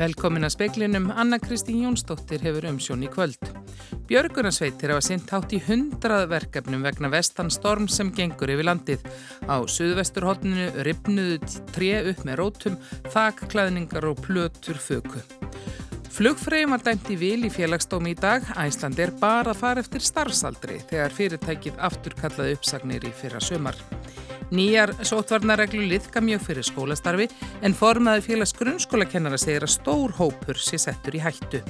Velkomin að speiklinum, Anna Kristín Jónsdóttir hefur umsjón í kvöld. Björgunarsveitir hafa sint hátt í hundrað verkefnum vegna vestan storm sem gengur yfir landið. Á suðvesturhóttinu ripnuðu tré upp með rótum, þakklæðningar og plötur föku. Flugfreyjum var dæmt í vil í félagsdómi í dag. Æsland er bara að fara eftir starfsaldri þegar fyrirtækið afturkallaði uppsagnir í fyrra sömar. Nýjar sótvarnareglu liðka mjög fyrir skólastarfi en formaði félags grunnskólakennara segir að stór hópur sé settur í hættu.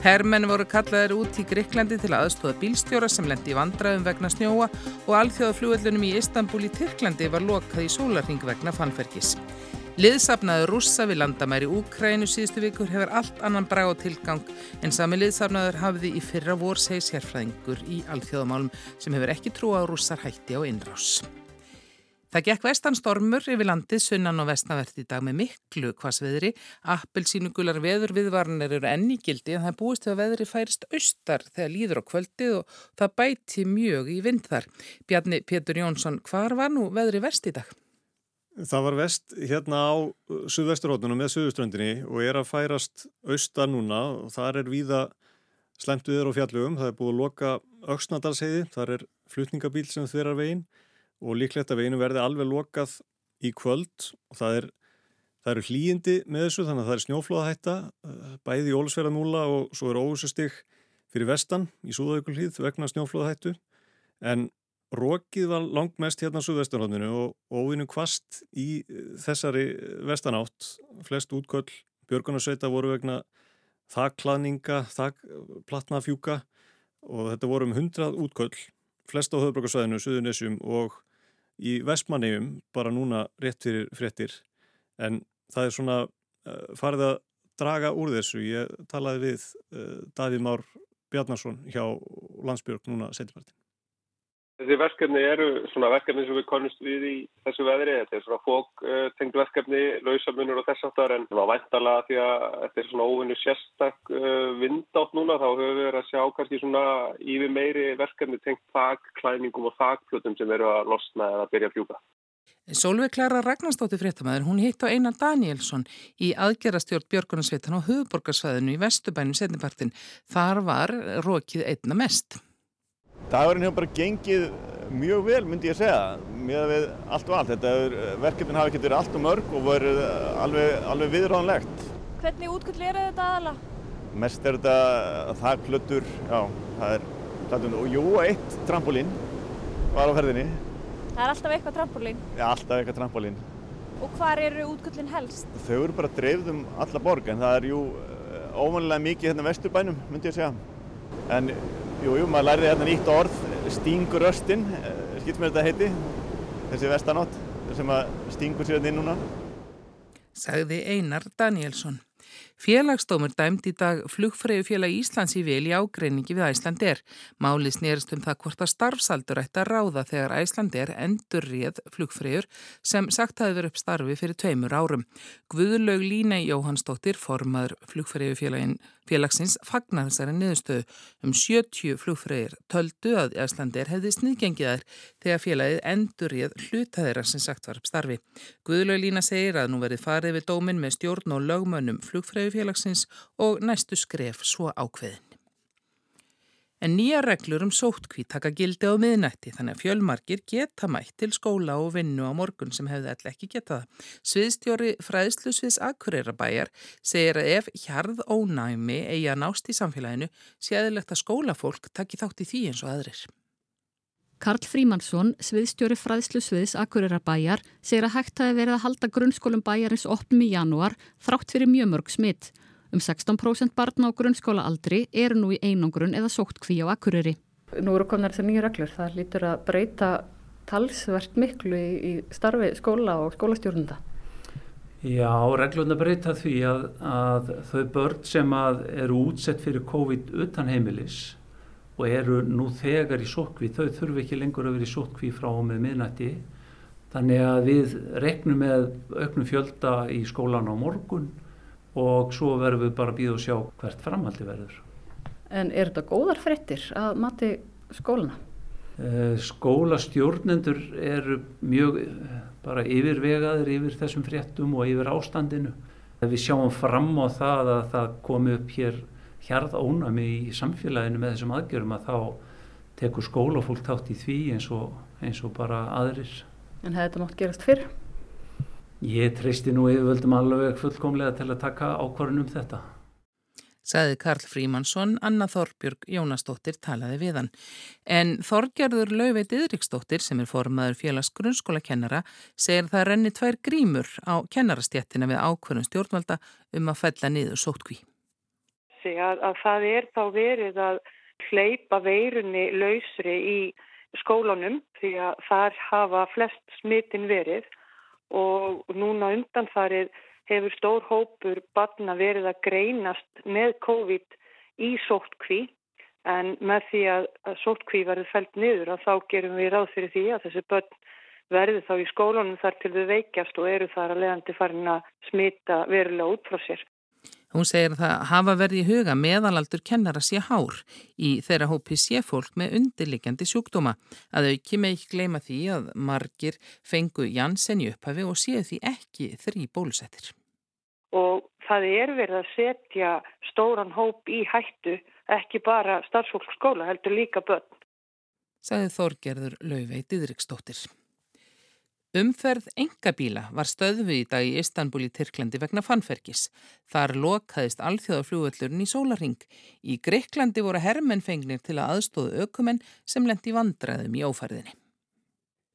Hermenn voru kallaðir út í Greiklandi til aðstóða bílstjóra sem lendi í vandraðum vegna snjóa og alþjóðaflugöldunum í Istanbul í Tyrklandi var lokað í sólarring vegna fannferkis. Liðsafnaður rússa við landamæri Úkrænu síðustu vikur hefur allt annan og tilgang en sami liðsafnaður hafði í fyrra vor segi sérfræðingur í alþjóðamálum sem hefur ekki trúa á rússar hætti á innrás. Það gekk vestanstormur yfir landið sunnan og vestanvert í dag með miklu hvasveðri. Appelsínugular veður viðvarnir eru enni gildi en það búist að veðri færist austar þegar líður á kvöldið og það bæti mjög í vind þar. Bjarni Pétur Jónsson, hvar var nú veðri vest í dag? Það var vest hérna á suðvesturhóttunum með suðuströndinni og er að færast austar núna og þar er víða slemt viður og fjallugum. Það er búið að loka auksnadalsheiði, þar er flutningabíl sem þverjar veginn og líklegt að veginu verði alveg lokað í kvöld. Og það er það eru hlýjindi með þessu þannig að það er snjóflóðahætta eh, bæði í Ólusverðanúla og svo er óvusustig fyrir vestan í Súðaukulíð vegna snjóflóðahættu. En Rókið var langt mest hérna á Súðvesturhóndinu og óvinnu kvast í eh, þessari vestanátt flest útköll, björgunarsveita voru vegna þakklaðninga þakkplatnafjúka og þetta voru um hundrað útköll. Flest á höfbrukarsvæðinu, Suðunisjum og í Vestmannegjum bara núna rétt fyrir fréttir en það er svona uh, farið að draga úr þessu. Ég talaði við uh, Davíð Már Bjarnarsson hjá Landsbjörg núna setjapartin. Þessi verkefni eru svona verkefni sem við konumst við í þessu veðri. Þetta er svona fóktengd verkefni, lausamunur og þess aftar en það var væntala því að þetta er svona óvinni sérstak uh, vindátt núna þá höfum við verið að sjá kannski svona yfir meiri verkefni tengt þakklæmingum og þakkflutum sem eru að losna eða að byrja að fjúka. Solveig Klara Ragnarstóttir fréttamaður, hún hitt á Einar Danielsson í aðgerastjórn Björgunarsveitan á höfuborgarsvæðinu í Vestubænum setnipartin. Þar var rókið einna mest. Dagurinn hefur bara gengið mjög vel myndi ég segja með við allt og allt. Er, verkefnin hafi ekki verið allt og mörg og verið alveg, alveg viðráðanlegt. Hvernig útgöld er þetta aðala? Mest er þetta þakklötur, já, það er hlættum og jú, eitt trampolín var á ferðinni. Það er alltaf eitthvað trampolín? Já, alltaf eitthvað trampolín. Og hvar eru útgöldin helst? Þau eru bara dreifðum alla borg en það er jú óvanlega mikið hérna vesturbænum myndi ég segja. En Jú, jú, maður lærði hérna nýtt orð, stinguröstin, eh, skilt mér þetta heiti, þessi vestanátt sem að stingur sér inn núna. Sagði Einar Danielsson. Félagsdómur dæmt í dag flugfræðufélag Íslands í vil í ágreiningi við Æslandir. Máli snýrst um það hvort að starfsaldur ætti að ráða þegar Æslandir endur réð flugfræður sem sagt hafi verið upp starfi fyrir tveimur árum. Guðlaug Lína Jóhannsdóttir, formaður flugfræðufélagin félagsins, fagnar þessari niðurstöðu. Um 70 flugfræðir töldu að Æslandir hefði sniðgengiðar þegar félagið endur réð hlutaðira sem sagt var upp starfi. Guðlaug Lína segir að nú verið farið við dómin með stjórn og lögmönnum flugfræðu félagsins og næstu skref svo ákveðin. En nýja reglur um sótkví taka gildi á miðnætti þannig að fjölmarkir geta mætt til skóla og vinnu á morgun sem hefði alltaf ekki getað. Sviðstjóri fræðslusviðs Akureyra-bæjar segir að ef hjarð ónæmi eigi að nást í samfélaginu sé aðilegt að skólafólk taki þátt í því eins og aðrir. Karl Frímansson, sviðstjóri fræðslusviðs Akureyra-bæjar, segir að hægt hafi verið að halda grunnskólum bæjarins opnum í janúar þrátt fyrir mjög mörg smitt. Um 16% barna á grunnskólaaldri eru nú í einangrun eða sótt kví á akkuriri. Nú eru komnar þessar nýju reglur. Það lítur að breyta talsvert miklu í, í starfi skóla og skólastjórnunda. Já, reglurna breyta því að, að þau börn sem eru útsett fyrir COVID utan heimilis og eru nú þegar í sótkví, þau þurfu ekki lengur að vera í sótkví frá og með miðnætti. Þannig að við reknum með auknum fjölda í skólan á morgun og svo verðum við bara að býða og sjá hvert framhaldi verður. En er þetta góðar frettir að mati skóluna? Eh, skólastjórnendur eru mjög eh, bara yfirvegaðir yfir þessum frettum og yfir ástandinu Við sjáum fram á það að það komi upp hér hjarð ónami í samfélaginu með þessum aðgjörum að þá tekur skólafólk tátt í því eins og, eins og bara aðrir. En hefði þetta mátt gerast fyrr? Ég treysti nú yfirvöldum alveg fullkomlega til að taka ákvarðun um þetta. Saði Karl Frímansson, Anna Þorbjörg Jónasdóttir talaði við hann. En Þorgerður Lauveit Yðriksdóttir sem er formaður félags grunnskólakennara segir það renni tvær grímur á kennarastjættina við ákvörðum stjórnvalda um að fella niður sótkví. Að, að það er þá verið að hleypa veirunni lausri í skólanum því að þar hafa flest smitin verið og núna undanfarið hefur stór hópur barna verið að greinast með COVID í sóttkví en með því að, sóttkví verður fælt niður að þá gerum við ráð fyrir því að þessi börn verður þá í skólanum þar til þau veikjast og eru þar að leiðandi farin að smita verulega út frá sér. Hún segir að það hafa verið í huga meðalaldur kennara sé hár í þeirra hópi sé fólk með undirlikjandi sjúkdóma að auki með ekki gleyma því að margir fengu Janssen í upphafi og séu því ekki þrý bólusettir. Og það er verið að setja stóran hóp í hættu ekki bara starfsfólk skóla heldur líka börn. Saði Þorgerður Lauvei Didriksdóttir. Umferð engabíla var stöðvi í dag í Istanbul í Tyrklandi vegna fannferkis. Þar lokaðist alþjóðaflugöllurinn í sólaring. Í Greiklandi voru herrmennfengnir til að aðstóðu ökumenn sem lendi vandraðum í ófærðinni.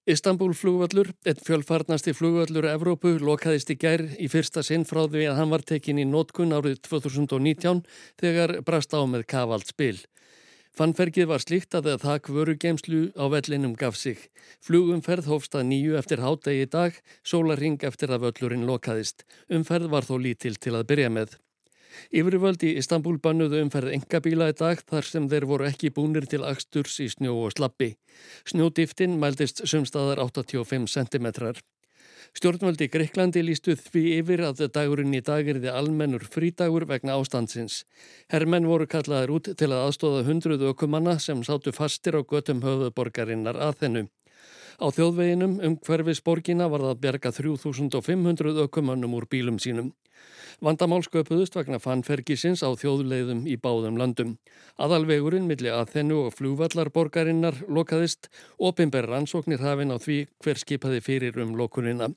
Istanbul flugvöllur, einn fjölfarnasti flugvöllur Evrópu, lokaðist í gær í fyrsta sinn frá því að hann var tekin í nótkun árið 2019 þegar brast á með kavald spil. Fannfergið var slíkt að það þakk vörugeimslu á vellinum gaf sig. Flugumferð hófst að nýju eftir hádegi dag, sólaring eftir að völlurinn lokaðist. Umferð var þó lítil til að byrja með. Yfirvöld í Istanbul bannuðu umferð engabíla í dag þar sem þeir voru ekki búnir til axturs í snjó og slappi. Snjódýftin mældist sumstaðar 85 cm. Stjórnvaldi Greiklandi lístu því yfir að dagurinn í dag er þið almennur frídagur vegna ástandsins. Hermenn voru kallaðir út til að aðstóða hundruð ökumanna sem sátu fastir á götum höfuborgarinnar að þennu. Á þjóðveginum um hverfis borgina var það bjerga 3500 ökumannum úr bílum sínum. Vandamál sköpuðust vegna fannfergisins á þjóðleiðum í báðum landum. Aðalvegurinn milli að þennu og flúvallarborgarinnar lokaðist, opimber rannsóknir hafinn á því hver skipaði fyrir um lokunina.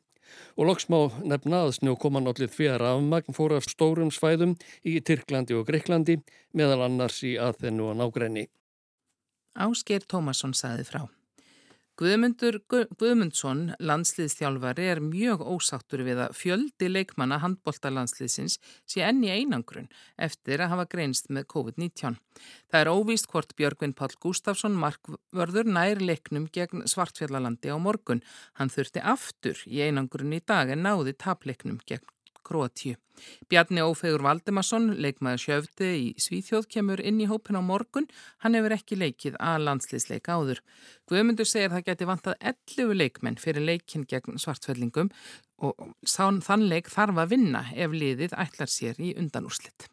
Og loks má nefna að snjókomanállið því að rafmagn fór af stórum svæðum í Tyrklandi og Greiklandi meðal annars í að þennu og nágræni. Ásker Tómasson saði frá. Guðmundur Guðmundsson, landsliðstjálfari, er mjög ósáttur við að fjöldi leikmanna handbóltalandsliðsins sé enni einangrun eftir að hafa greinst með COVID-19. Það er óvíst hvort Björgvin Pál Gustafsson markvörður nær leiknum gegn Svartfjallalandi á morgun. Hann þurfti aftur í einangrun í dag en náði tapleiknum gegn Kroatíu. Bjarni Ófegur Valdemarsson, leikmaður sjöfti í Svíþjóð, kemur inn í hópin á morgun. Hann hefur ekki leikið að landsliðsleika áður. Guðmundur segir að það geti vantað 11 leikmenn fyrir leikin gegn svartfellingum og þann leik þarf að vinna ef liðið ætlar sér í undanúrslitt.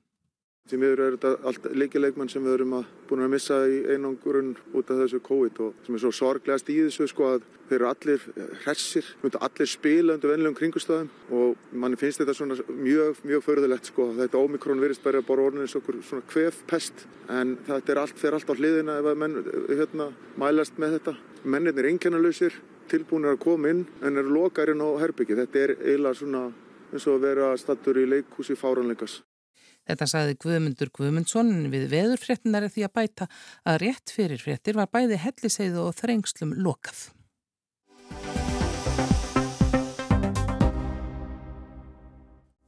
Því miður er þetta allt leikileikmann sem við erum að búin að missa í einangurun út af þessu COVID og sem er svo sorglegast í þessu sko að þeir eru allir hressir, allir spila undir vennilegum kringustöðum og manni finnst þetta svona mjög, mjög förðulegt sko. Þetta ómikrón virðist bara bara orðin eins og svona kvef pest en þetta er allt, þeir allt á hliðina ef að menn hérna, mælast með þetta. Mennir er einkennalösir, tilbúinir að koma inn en eru lokarinn á herbyggi. Þetta er eiginlega svona eins og að vera stattur í leikhúsi fáranleikas. Þetta saði Guðmundur Guðmundsson við veðurfréttinar er því að bæta að rétt fyrir fréttir var bæði helliseiðu og þrengslum lokað.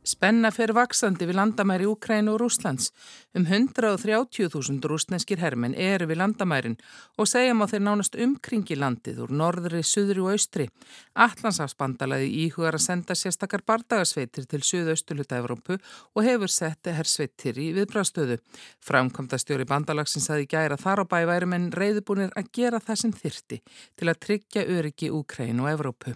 Spenna fer vaksandi við landamæri Úkræn og Rúslands. Um 130.000 rúsneskir hermenn eru við landamærin og segjum á þeir nánast umkringi landið úr norðri, suðri og austri. Allandsafsbandalaði íhugar að senda sérstakar bardagarsveitir til suðaustuluta Evrópu og hefur sett hersveitir í viðbrástöðu. Framkvæmdastjóri bandalagsins aði gæra þar á bæværum en reyðubúnir að gera það sem þyrti til að tryggja öryggi Úkræn og Evrópu.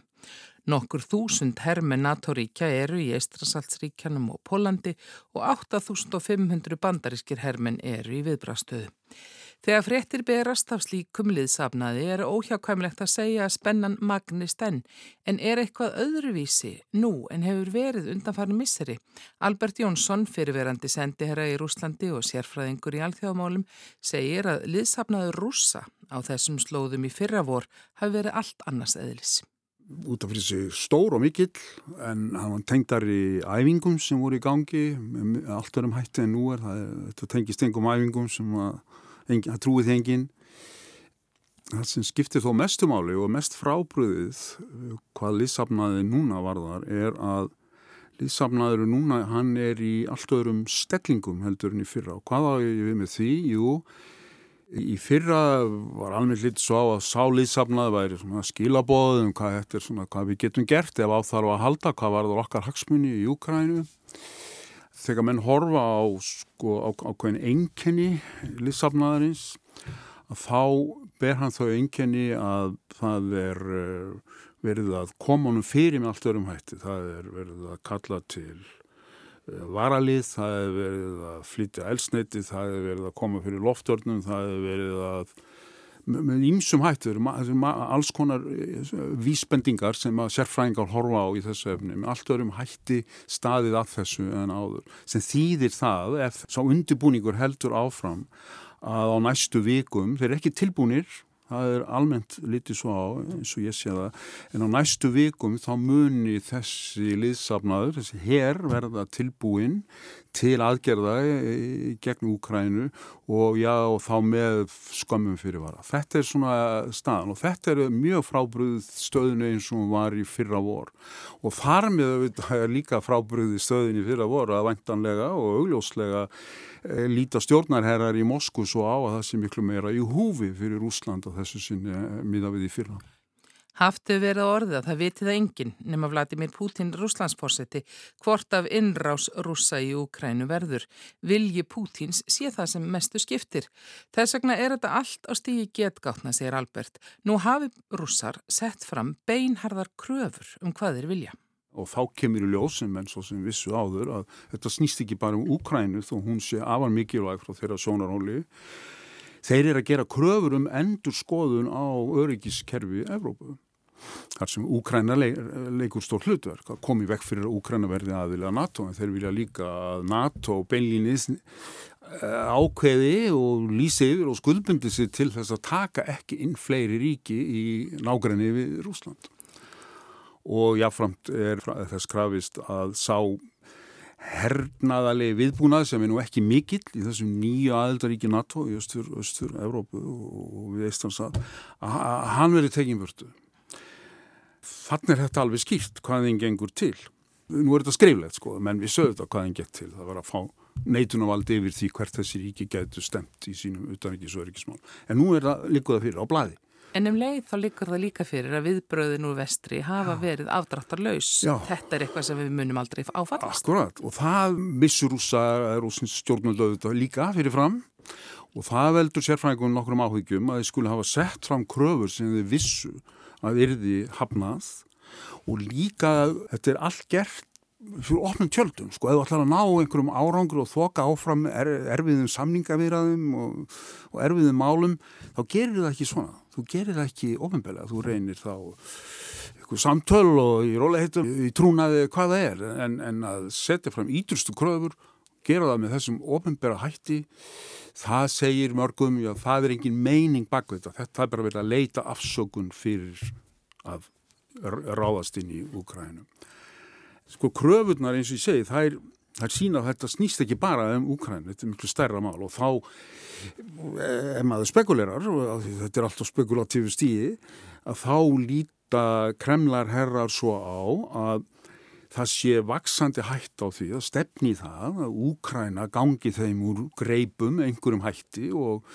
Nokkur þúsund hermen NATO-ríkja eru í Eistrasaltsríkjanum og Pólandi og 8500 bandarískir hermen eru í viðbrastöðu. Þegar fréttir berast af slíkum liðsafnaði er óhjákvæmlegt að segja að spennan magnist enn, en er eitthvað öðruvísi nú en hefur verið undanfarnu misseri. Albert Jónsson, fyrirverandi sendiherra í Rúslandi og sérfræðingur í alþjóðamálum, segir að liðsafnaður rússa á þessum slóðum í fyrra vor hafi verið allt annars eðlis út af fyrir sig stór og mikill en hann var tengdar í æfingum sem voru í gangi allt verðum hætti en nú er. Það þetta tengist engum æfingum sem að, að trúið engin það sem skiptir þó mestumáli og mest frábröðið hvað líðsafnaði núna varðar er að líðsafnaður núna hann er í allt öðrum stellingum heldur en í fyrra. Og hvað á ég við með því? Jú Í fyrra var alveg lítið svo á að sáliðsafnað væri skilabóð um hvað, svona, hvað við getum gert ef áþarf að halda, hvað var það okkar hagsmunni í Júkrænu. Þegar menn horfa á, sko, á, á hvern enkenni liðsafnaðarins, að þá ber hann þau enkenni að það er eh, verið að koma honum fyrir með allt örum hætti. Það er verið að kalla til varalið, það hefur verið að flytja elsneiti, það hefur verið að koma fyrir loftörnum, það hefur verið að með ýmsum hættur, alls konar eh, vísbendingar sem að sérfræðingar horfa á í þessu efni, með allt örum hætti staðið að þessu en áður, sem þýðir það ef sá undirbúningur heldur áfram að á næstu vikum, þeir eru ekki tilbúinir það er almennt litið svo á eins og ég sé það, en á næstu vikum þá muni þessi liðsafnaður, þessi herr verða tilbúin til aðgerða gegn Úkrænu og já og þá með skömmum fyrirvara. Þetta er svona staðan og þetta er mjög frábröð stöðinu eins og var í fyrra vor og þar með er líka frábröð stöðinu í fyrra vor að vantanlega og augljóslega e, líta stjórnarherrar í Moskú svo á að það sé miklu meira í húfi fyrir Úsland og þessu sinni miða við í fyrra. Haftu verið að það vitið að enginn nema Vladimir Putin rúslandsfórseti hvort af innrás rúsa í Ukrænu verður. Vilji Putins sé það sem mestu skiptir. Þess vegna er þetta allt á stígi getgáttna, segir Albert. Nú hafi rússar sett fram beinharðar kröfur um hvað þeir vilja. Og þá kemur í ljósum en svo sem vissu áður að þetta snýst ekki bara um Ukrænu þó hún sé afar mikilvæg frá þeirra sónarhóli. Þeir eru að gera kröfur um endur skoðun á öryggiskerfi Evrópu. Þar sem Úkræna leik, leikur stór hlutverk að komi vekk fyrir að Úkræna verði aðvilja NATO en þeir vilja líka að NATO beinlýnis eh, ákveði og lýsi yfir og skuldbundi sig til þess að taka ekki inn fleiri ríki í nágræni við Rúsland. Og jáframt er þess krafist að sá hernaðalegi viðbúnað sem er nú ekki mikill í þessum nýju aðeldaríki NATO í östur, östur, Evrópu og við Eistansað að hann verið tekinvörtu. Þannig er þetta alveg skýrt hvað þeim gengur til. Nú er þetta skriflegt sko, menn við sögum þetta hvað þeim gett til. Það var að fá neitunavald yfir því hvert þessi ríki getur stemt í sínum utanrikis og öryggismál. En nú er það líkuða fyrir á blæði. En um leið þá likur það líka fyrir að viðbröðin úr vestri hafa verið afdráttarlaus. Þetta er eitthvað sem við munum aldrei áfallast. Akkurat og það missur úsa rúsins stjórnaldauðvitað líka fyrir fram og það veldur sérfræðingum nokkrum áhyggjum að þið skulle hafa sett fram kröfur sem þið vissu að yrði hafnað. Og líka þetta er allt gert fyrir ofnum tjöldum, sko, þú ætlar að ná einhverjum árangur og þoka áfram er, erfiðum samningavíraðum og, og erfiðum málum, þá gerir það ekki svona. Þú gerir það ekki ofinbeglega, þú reynir þá eitthvað samtöl og í róliheitum í trúnaði hvað það er en, en að setja fram ídrustu kröfur gera það með þessum ofinbegla hætti það segir mörgum já, það er engin meining bak þetta. Þetta er bara verið að leita afsökun fyrir að ráðast inn í Úkrænum sko kröfunar eins og ég segi það er, það er sína að þetta snýst ekki bara um Úkræn, þetta er miklu stærra mál og þá ef maður spekulerar, þetta er alltaf spekulatífu stíði, að þá líta kremlar herrar svo á að það sé vaksandi hætt á því að stefni það að Úkræna gangi þeim úr greipum einhverjum hætti og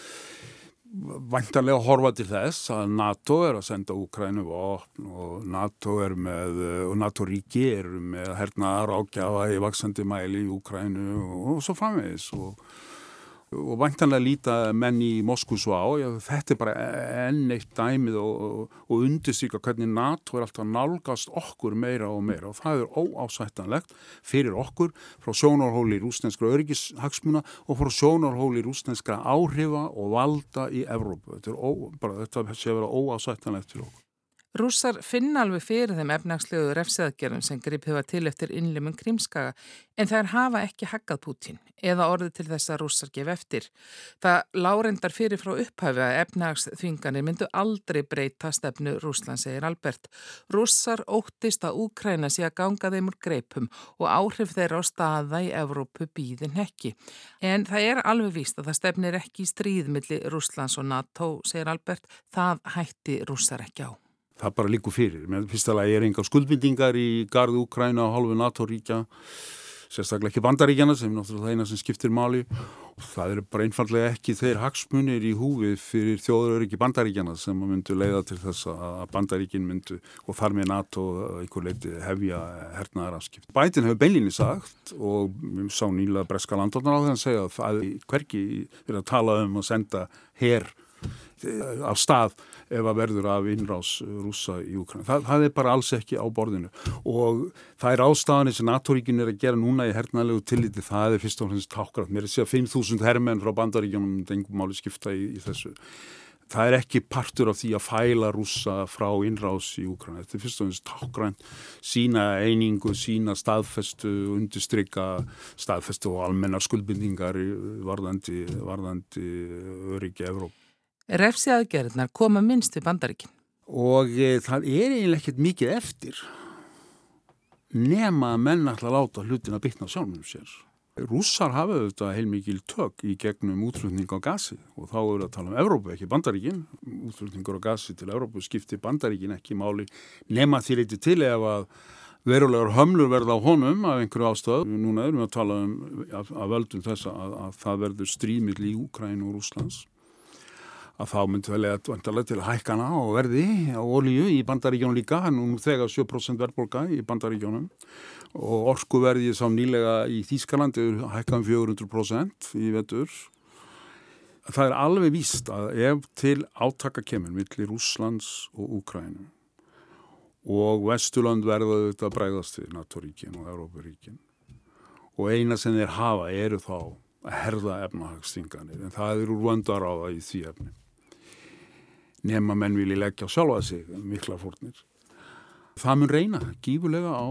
vantarlega horfa til þess að NATO er að senda Úkrænu vopn og NATO er með og NATO ríki er með hernaðar ákjafa í vaksandi mæli í Úkrænu og svo framvegis og, og vantanlega líta menn í Moskú svo á, já, þetta er bara enn eitt dæmið og, og, og undistryka hvernig NATO er alltaf nálgast okkur meira og meira og það er óásættanlegt fyrir okkur frá sjónarhóli rúsneskra örgishagsmuna og frá sjónarhóli rúsneskra áhrifa og valda í Evrópu. Þetta, er ó, bara, þetta sé að vera óásættanlegt fyrir okkur. Rússar finna alveg fyrir þeim efnagslegu refsiðagerðum sem gripið var til eftir innlimun krímskaga en þær hafa ekki haggað Pútín eða orðið til þess að rússar gef eftir. Það lárendar fyrir frá upphæfi að efnagsþvinganir myndu aldrei breyta stefnu Rúsland, segir Albert. Rússar óttist að Úkræna sé að ganga þeim úr greipum og áhrif þeirra á staða í Evrópu býðin hekki. En það er alveg víst að það stefnir ekki í stríðmilli Rúslands og NATO, segir Albert. Það hætti rússar ekki á það bara líkur fyrir. Með fyrsta lagi er enga skuldbindingar í gardu Úkræna og hálfu NATO-ríkja, sérstaklega ekki bandaríkjana sem er náttúrulega það eina sem skiptir máli og það eru bara einfallega ekki þeir hagsmunir í húfið fyrir þjóðuröryggi bandaríkjana sem myndu leiða til þess að bandaríkin myndu og þar með NATO einhver leiti hefja hernaðar afskipt. Bætin hefur beilinni sagt og sá nýla breska landornar á því að segja að er hverki verið að tala um að senda herr af stað ef að verður af innrás rúsa í Ukraina. Það, það er bara alls ekki á borðinu og það er ástafanir sem NATO-ríkin er að gera núna í hernalegu tilliti, það er fyrst og fremst tákrat. Mér er að segja 5.000 herrmenn frá bandaríkjunum, engum máli skipta í, í þessu. Það er ekki partur af því að fæla rúsa frá innrás í Ukraina. Þetta er fyrst og fremst tákrænt sína einingu, sína staðfestu, undistrykka staðfestu og almennar skuldbindingar varðandi, varðandi öryggi Evróp. Refsi aðgerðnar koma minnst við bandaríkinn. Og e, það er eiginlega ekkert mikið eftir nema að menn ætla að láta hlutin að bytna sjálfum sér. Rússar hafa auðvitað heilmikil tök í gegnum útflutning á gasi og þá eru að tala um Evrópu, ekki bandaríkin. Útflutningur á gasi til Evrópu skiptir bandaríkin ekki máli nema því leiti til ef að verulegar hömlur verða á honum af einhverju ástöð. Núna erum við að tala um að völdum þess að, að það verður strímill í Úkræn og Rúslands að þá myndi það leiða vantarlega til hækkana og verði á olíu í bandaríkjónum líka, nú þegar 7% verðbólka í bandaríkjónum og orkuverði sá nýlega í Þýskalandi hækkan 400% í vetur. Það er alveg víst að ef til átaka kemur millir Úslands og Úkrænum og Vesturland verða auðvitað bræðast við NATO-ríkin og Európa-ríkin og eina sem þeir hafa eru þá að herða efnahagstinganir en það eru það í því efni nema menn vilji leggja sjálfa sig mikla fórnir. Það mun reyna gífulega á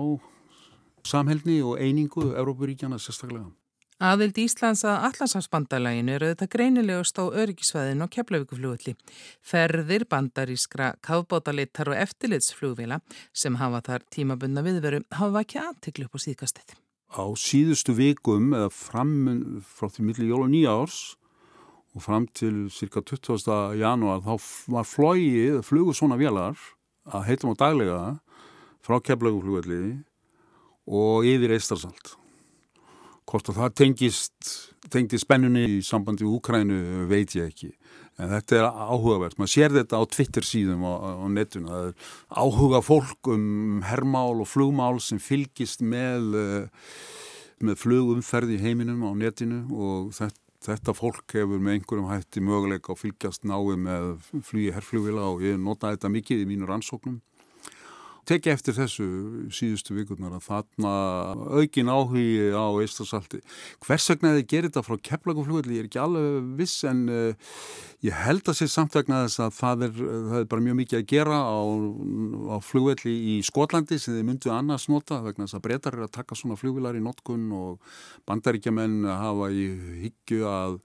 samhælni og einingu Európaríkjana sérstaklega. Aðild Íslands að Allansámsbandalæginu eru þetta greinilegust á öryggisvæðin og keflavíkuflugulli. Ferðir bandarískra kafbótalittar og eftirlitsflugvila sem hafa þar tímabunna viðveru hafa ekki aðtiklu upp á síðkastið. Á síðustu vikum eða fram frá því milli jól og nýja árs og fram til cirka 20. janúar þá var flóið, flugur svona vélar að heitum á daglega frá keflaguflugvelli og yfir Eistarsald. Hvort að það tengist, tengist spennunni í sambandi í Úkrænu veit ég ekki. En þetta er áhugavert. Man sér þetta á Twitter síðum á, á netuna. Það er áhuga fólk um herrmál og flugmál sem fylgist með, eh, með flugumferð í heiminum á netinu og þetta þetta fólk hefur með einhverjum hætti möguleika að fylgjast náðu með flugi herrflugvila og ég nota þetta mikið í mínu rannsóknum teki eftir þessu síðustu vikurnar að þarna aukin áhugi á Eistarsalti. Hvers vegna þið gerir þetta frá keflaguflugvelli, ég er ekki alveg viss en uh, ég held að sé samtvegna þess að það er, það er bara mjög mikið að gera á, á flugvelli í Skotlandi sem þið myndu annars nota vegna þess að breytar er að taka svona flugvilar í notkun og bandaríkjaman hafa í hyggju að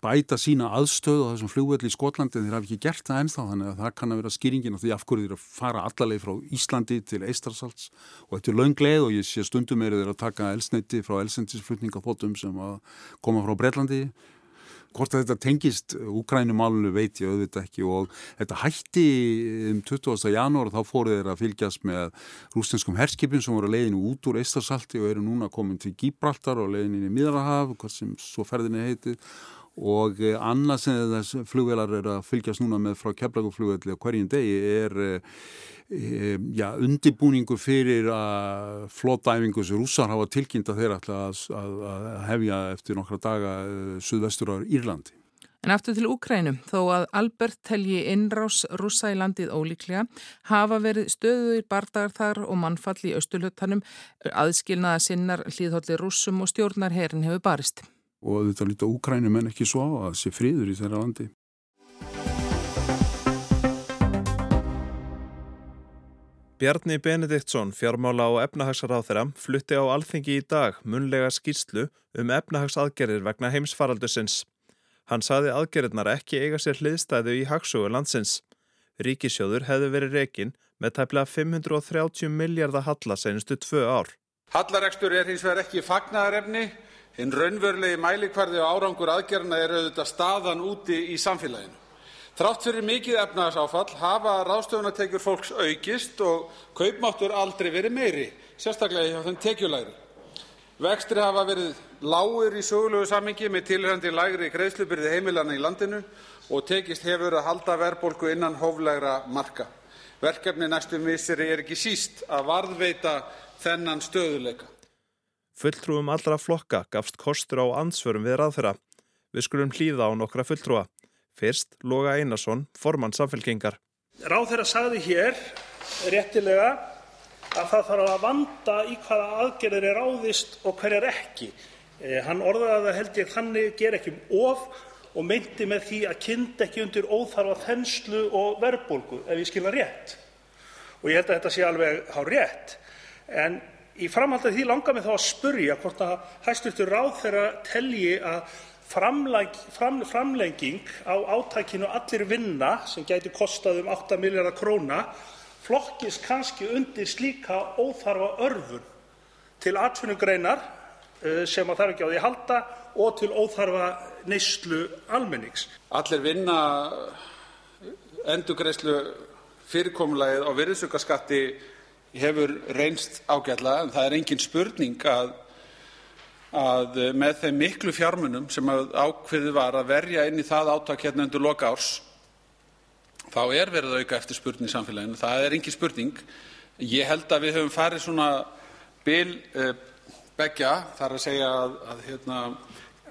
bæta sína aðstöð á þessum flugvelli í Skotlandi en þeir hafi ekki gert það ennþá þannig að það kann að vera skýringin af því af hverju þeir að fara allarleið frá Íslandi til Eistarsalts og þetta er laungleið og ég sé stundum er þeir að taka elsneiti frá elsendisflutningafótum sem að koma frá Breitlandi hvort að þetta tengist Ukrænumálunu veit ég auðvitað ekki og þetta hætti um 20. janúar þá fóru þeir að fylgjast með rústenskum herskipin sem voru leiðinu út úr Eistarsalti og eru núna komin til Gibraltar og leiðinu í Miðrahaf, hvað sem svo ferðinni heitir og annað sem þess flugvelar er að fylgjast núna með frá keflaguflugvelli á hverjum degi er ja, undibúningur fyrir að flottæfingu sem rússar hafa tilkynnt að þeir ætla að, að, að hefja eftir nokkra daga suðvestur á Írlandi. En aftur til Úkrænum, þó að Albert telji innrás rúsa í landið ólíklega, hafa verið stöðuðir bardagar þar og mannfall í austurlutanum, aðskilnaða sinnar hlýðhólli rúsum og stjórnarherin hefur barist. Og þetta líta Úkrænum en ekki svo að sé fríður í þeirra landi. Bjarni Benediktsson, fjármála og efnahagsráþeira, flutti á alþingi í dag munlega skýrslu um efnahagsaðgerðir vegna heimsfaraldusins. Hann saði aðgerðnar ekki eiga sér hliðstæðu í hagsögu landsins. Ríkisjóður hefði verið rekin með tæplega 530 miljardar halla senustu tvö ár. Hallarekstur er hins vegar ekki fagnaðarefni. Hinn raunverulegi mælikvarði og árangur aðgerðna er auðvitað staðan úti í samfélaginu. Þrátt fyrir mikið efnahagsáfall hafa ráðstöfunartekjur fólks aukist og kaupmáttur aldrei verið meiri, sérstaklega hjá þeim tekjulæri. Vextri hafa verið lágur í sögulegu samingi með tilhengandi lægri greiðslubyrði heimilana í landinu og tekist hefur að halda verðbólku innan hóflegra marka. Verkefni næstu misseri er ekki síst að varðveita þennan stöðuleika. Fulltrúum allra flokka gafst kostur á ansvörum við ráðfyrra. Við skulum hlýða á nokkra fulltrúa. Fyrst Loga Einarsson, formann samfélkingar. Ráð þeirra sagði hér réttilega að það þarf að vanda í hvaða aðgerðir er áðist og hverjar ekki. Eh, hann orðaði að held ég þannig ger ekki um of og meinti með því að kynnt ekki undir óþarfa þenslu og verðbólgu ef ég skilna rétt. Og ég held að þetta sé alveg há rétt. En í framhald af því langar mig þá að spurja hvort að hæstvirtur ráð þeirra telji að framlenging á átakinu Allir vinna, sem gæti kostað um 8 milljarða króna, flokkist kannski undir slíka óþarfa örvun til atvinnugreinar eh, sem þarf ekki á því að halda og til óþarfa neyslu almennings. Allir vinna endurgreiðslu fyrirkomulagið á virðisaukaskatti hefur reynst ágætlega en það er engin spurning að að með þeim miklu fjármunum sem ákveðið var að verja inn í það átak hérna undir lok árs þá er verið að auka eftirspurn í samfélaginu. Það er engin spurning. Ég held að við höfum farið svona bil eh, beggja, þar að segja að, að hérna,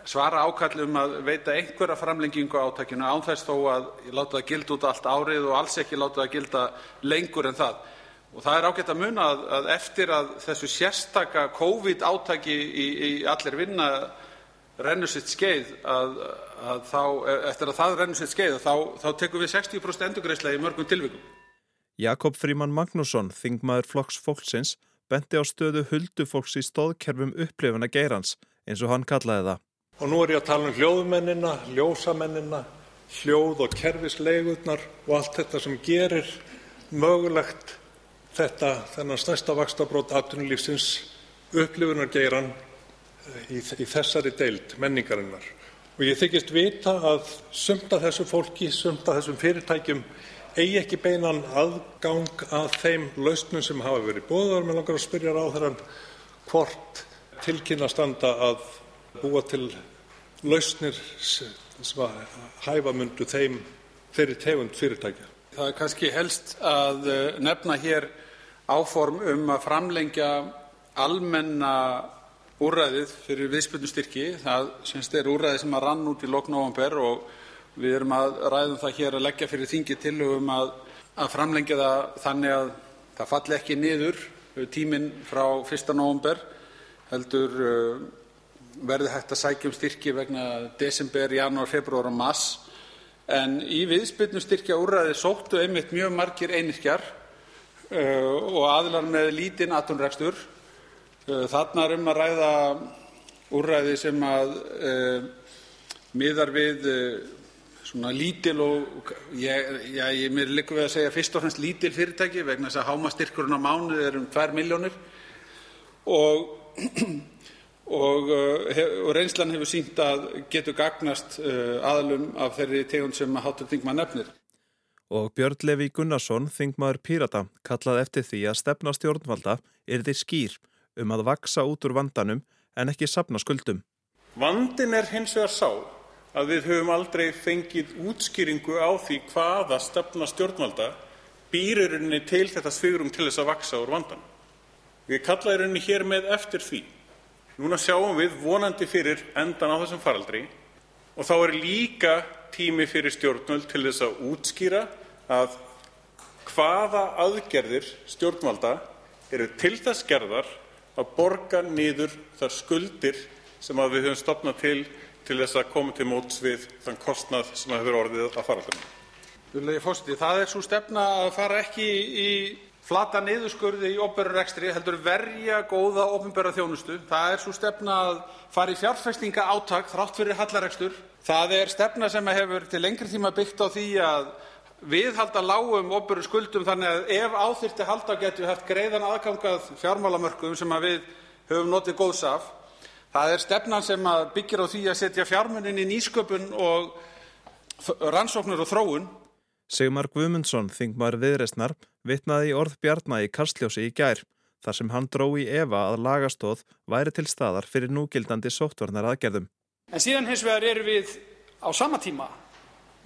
svara ákalli um að veita einhverja framlengingu átakinu án þess þó að láta það gilda út allt árið og alls ekki láta það gilda lengur en það. Og það er ágætt að muna að, að eftir að þessu sérstaka COVID átaki í, í allir vinna rennur sitt skeið að, að þá, eftir að það rennur sitt skeið þá, þá tekum við 60% endurgreisla í mörgum tilvikum. Jakob Fríman Magnússon, þingmaður flokks fólksins, benti á stöðu huldufólks í stóðkerfum upplifuna geirans eins og hann kallaði það. Og nú er ég að tala um hljóðmennina, ljósamennina, hljóð og kerfisleigurnar og allt þetta sem gerir mögulegt þetta, þennan stærsta vaxtabrót atvinnulífsins, upplifunargeirann eh, í, í þessari deild menningarinnar. Og ég þykist vita að sumt af þessu fólki, sumt af þessum fyrirtækjum eigi ekki beinan aðgang að þeim lausnum sem hafa verið bóðar. Mér langar að spyrja ráðherran hvort tilkynna standa að búa til lausnir sem að hæfa myndu þeim þeirri tegund fyrirtækja. Það er kannski helst að eh, nefna hér áform um að framlengja almenna úrræðið fyrir viðspyrnustyrki. Það semst er úrræði sem að rann út í lok november og við erum að ræðum það hér að leggja fyrir þingi tillögum að, að framlengja það þannig að það falli ekki niður tíminn frá 1. november heldur uh, verði hægt að sækja um styrki vegna desember, janúar, februar og mars en í viðspyrnustyrkja úrræði sóttu einmitt mjög margir einirkjar Eh, og aðilar með lítinn atvinnurekstur. Eh, þarna er um að ræða úrræði sem að eh, miðar við svona lítil og mér liggur við að segja fyrst og fremst lítil fyrirtæki vegna þess að hámarksstyrkurinn á mánuði er um 2 milljónir og reynslan hefur sýnt að getur gagnast aðilum af þeirri tegund sem hv. þingmaður nefnir og Björn Levi Gunnarsson, þingmaður Pírata, kallaði eftir því að stefna stjórnvalda er þeir skýr um að vaksa út úr vandanum en ekki sapna skuldum. Vandin er hins vegar sá að við höfum aldrei fengið útskýringu á því hvaða stefna stjórnvalda býr í rauninni til þetta svigrum til þess að vaksa úr vandan. Ég kalla í rauninni hér með eftir því. Núna sjáum við vonandi fyrir endan á þessum faraldri og þá er líka tími fyrir stjórnvöld til þess að útskýra að hvaða aðgerðir stjórnvalda eru til þess gerðar að borga niður þar skuldir sem við höfum stopnað til til þess að koma til móts við þann kostnað sem hefur orðið að forseti, það er svo stefna að fara ekki í flata niðurskurði í opinberurekstri heldur verja góða opinbera þjónustu. Það er svo stefna að fara í fjárfestinga átak þrátt fyrir hallarekstur. Það er stefna sem hefur til lengri tíma byggt á því að viðhalda lágum opinberu skuldum þannig að ef áþyrfti halda getum við haft greiðan aðgangað fjármálamörkum sem við höfum notið góðs af. Það er stefnan sem byggir á því að setja fjármunin í nýsköpun og rannsóknir og þróun. Sigmar Guðmundsson, þingmar viðreistnar, vitnaði orð Bjarnar í Karsljósi í gær, þar sem hann dró í Eva að lagastóð væri til staðar fyrir núgildandi sóttvarnar aðgerðum. En síðan hins vegar erum við á sama tíma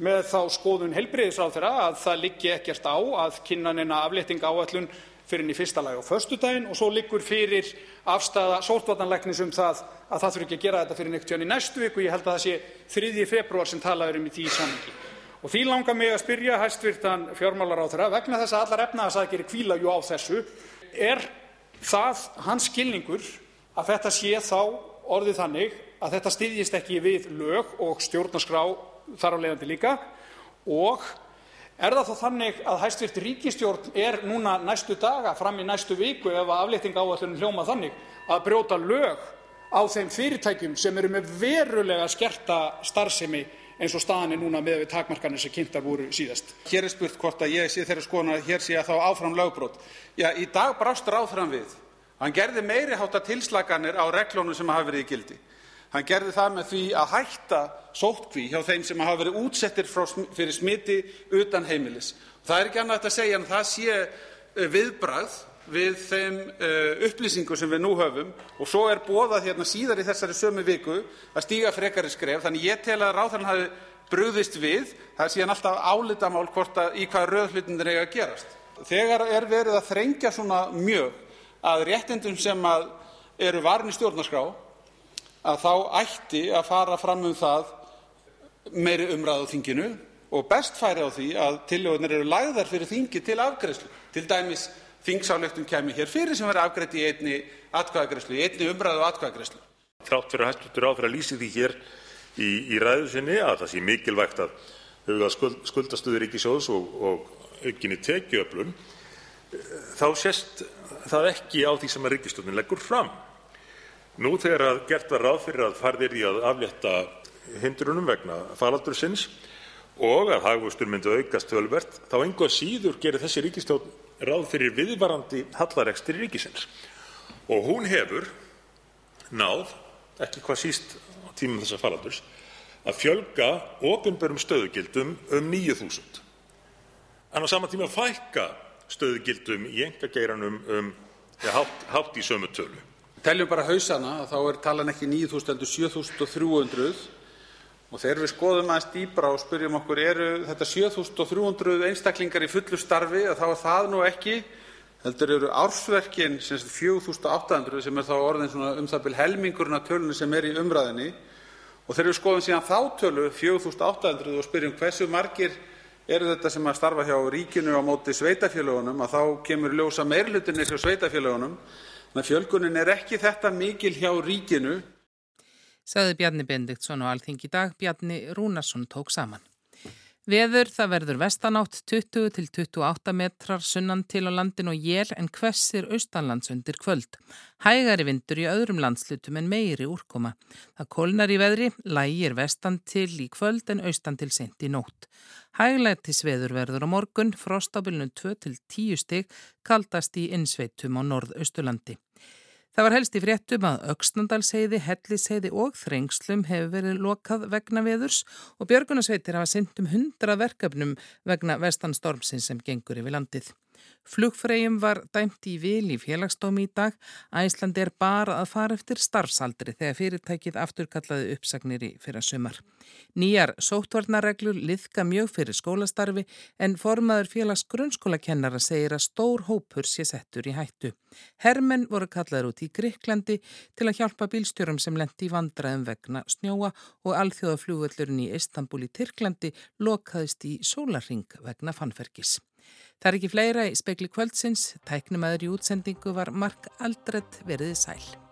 með þá skoðun heilbreyðisráð að það liggi ekkert á að kynna aflétting áallun fyrir í fyrsta lagi á föstudaginn og svo liggur fyrir afstafa sóttvarnalæknis um það að það þurfi ekki að gera þetta fyrir einhvern tíðan í næstu viku. Ég held að það sé 3. februar sem talað um í því samhengi. Og því langar mig að spyrja hæstvirtan fjármálaráðherra vegna þess að allar efnahagsaðgerðir hvíla jú á þessu. Er það hans skilningur að þetta sé þá orðið þannig að þetta styðjist ekki við lög og stjórnarskrá þar á leiðandi líka og Er það þá þannig að hæstvirt ríkistjórn er núna næstu daga fram í næstu viku ef aflétting áætlunum hljóma þannig að brjóta lög á þeim fyrirtækjum sem eru með verulega skerta starfsemi eins og staðan er núna með við takmarkanir sem kynntar voru síðast. Hér er spurt hvort að ég sé þeirra skoðun að hér sé að þá áfram lögbrot. Já, í dag brást ráðherrann við. Hann gerði meiri háttar tilslaganir á reglunum sem hafa verið í gildi. Hann gerði það með því að hætta sóttkví hjá þeim sem hafa verið útsettir fyrir smiti utan heimilis. Það er ekki annað að segja en það sé eh, viðbragð við þeim uh, upplýsingum sem við nú höfum og svo er boðað hérna síðar í þessari sömu viku að stíga frekari skref. Þannig ég tel að ráðherrann hafi brugðist við. Það er síðan alltaf álitamál hvort að í hvað rauðhlutinir eiga að gerast. Þegar er verið að þrengja svona mjög að réttindum sem að eru varin í stjórnarskrá að þá ætti að fara fram um það meiri umræðu þinginu og best færi á því að tillögurnar eru lagðar fyrir þingið til afgreiðslu. Til dæmis þingsályktun kæmi hér fyrir sem verður afgreitt í einni atkvæðagreiðslu, í einni umræðu og atkvæðagreiðslu. Þrátt fyrir að hæstv. ráðherra lýsi því hér í, í ræðu sinni að það sé mikilvægt að huga skuld, skuldastöðu ríkissjóðs og, og aukinni tekjuöflun, þá sést það ekki á því sem að ríkisstjórnin leggur fram. Nú þegar gert var ráð fyrir að farið yrði að aflétta hindrunum vegna faraldursins og að hagvöxtur myndi aukast töluvert þá engu að síður gerir þessi ríkisstjórn ráð fyrir viðvarandi hallarekstri ríkisins. Og hún hefur náð, ekki hvað síst á tímum þessa faraldurs, að fjölga opinberum stöðugildum um 9.000 en á sama tíma fækka stöðugildum í engageiranum um ja, hátt, hátt í sömu tölu. Teljum bara hausana þá er talan ekki 9.000 heldur 7.300 og þegar við skoðum aðeins dýbra og spyrjum okkur eru þetta 7.300 einstaklingar í fullu starfi? Þá er það nú ekki heldur eru ársverkin 4.800 sem er þá orðin svona um það byrj helmingurinn af tölunni sem er í umræðinni og þegar við skoðum síðan þá tölu 4.800 og spyrjum hversu margir eru þetta sem að starfa hjá ríkinu á móti sveitafélagunum að þá kemur ljósa meirlutinni hjá sveitafélagunum Þannig að fjölgunin er ekki þetta mikil hjá ríkinu. Saði Bjarni Bendiktsson og Alþingi dag, Bjarni Rúnarsson tók saman. Veður það verður vestanátt 20 til 28 metrar sunnan til á landin og jél en hvessir austanlands undir kvöld. Hægari vindur í öðrum landslutum en meiri úrkoma. Það kólnar í veðri, lægir vestan til í kvöld en austan til sent í nótt. Hæglættis veður verður á morgun, frostabilinu 2 til 10 stygg, kaldast í innsveitum á norðausturlandi. Það var helst í fréttum að Öksnandalsheiði, Helliseiði og Þrengslum hefur verið lokað vegna veðurs og Björgunarsveitir hafa synt um hundra verkefnum vegna vestanstormsins sem gengur yfir landið. Flugfreyjum var dæmt í vil í félagsdómi í dag. Æsland er bara að fara eftir starfsaldri þegar fyrirtækið afturkallaði uppsagnir í fyrra sumar. Nýjar sóttvarnarreglur liðka mjög fyrir skólastarfi en formaður félags grunnskólakennara segir að stór hópur sé settur í hættu. Hermenn voru kallaður út í Greiklandi til að hjálpa bílstjórum sem lendi í vandraðum vegna snjóa og alþjóðaflúvöllurinn í Istanbul í Tyrklandi lokaðist í sólarring vegna fannferkis. Það er ekki fleira í spekli kvöldsins, tæknumæður í útsendingu var Mark Aldred veriði sæl.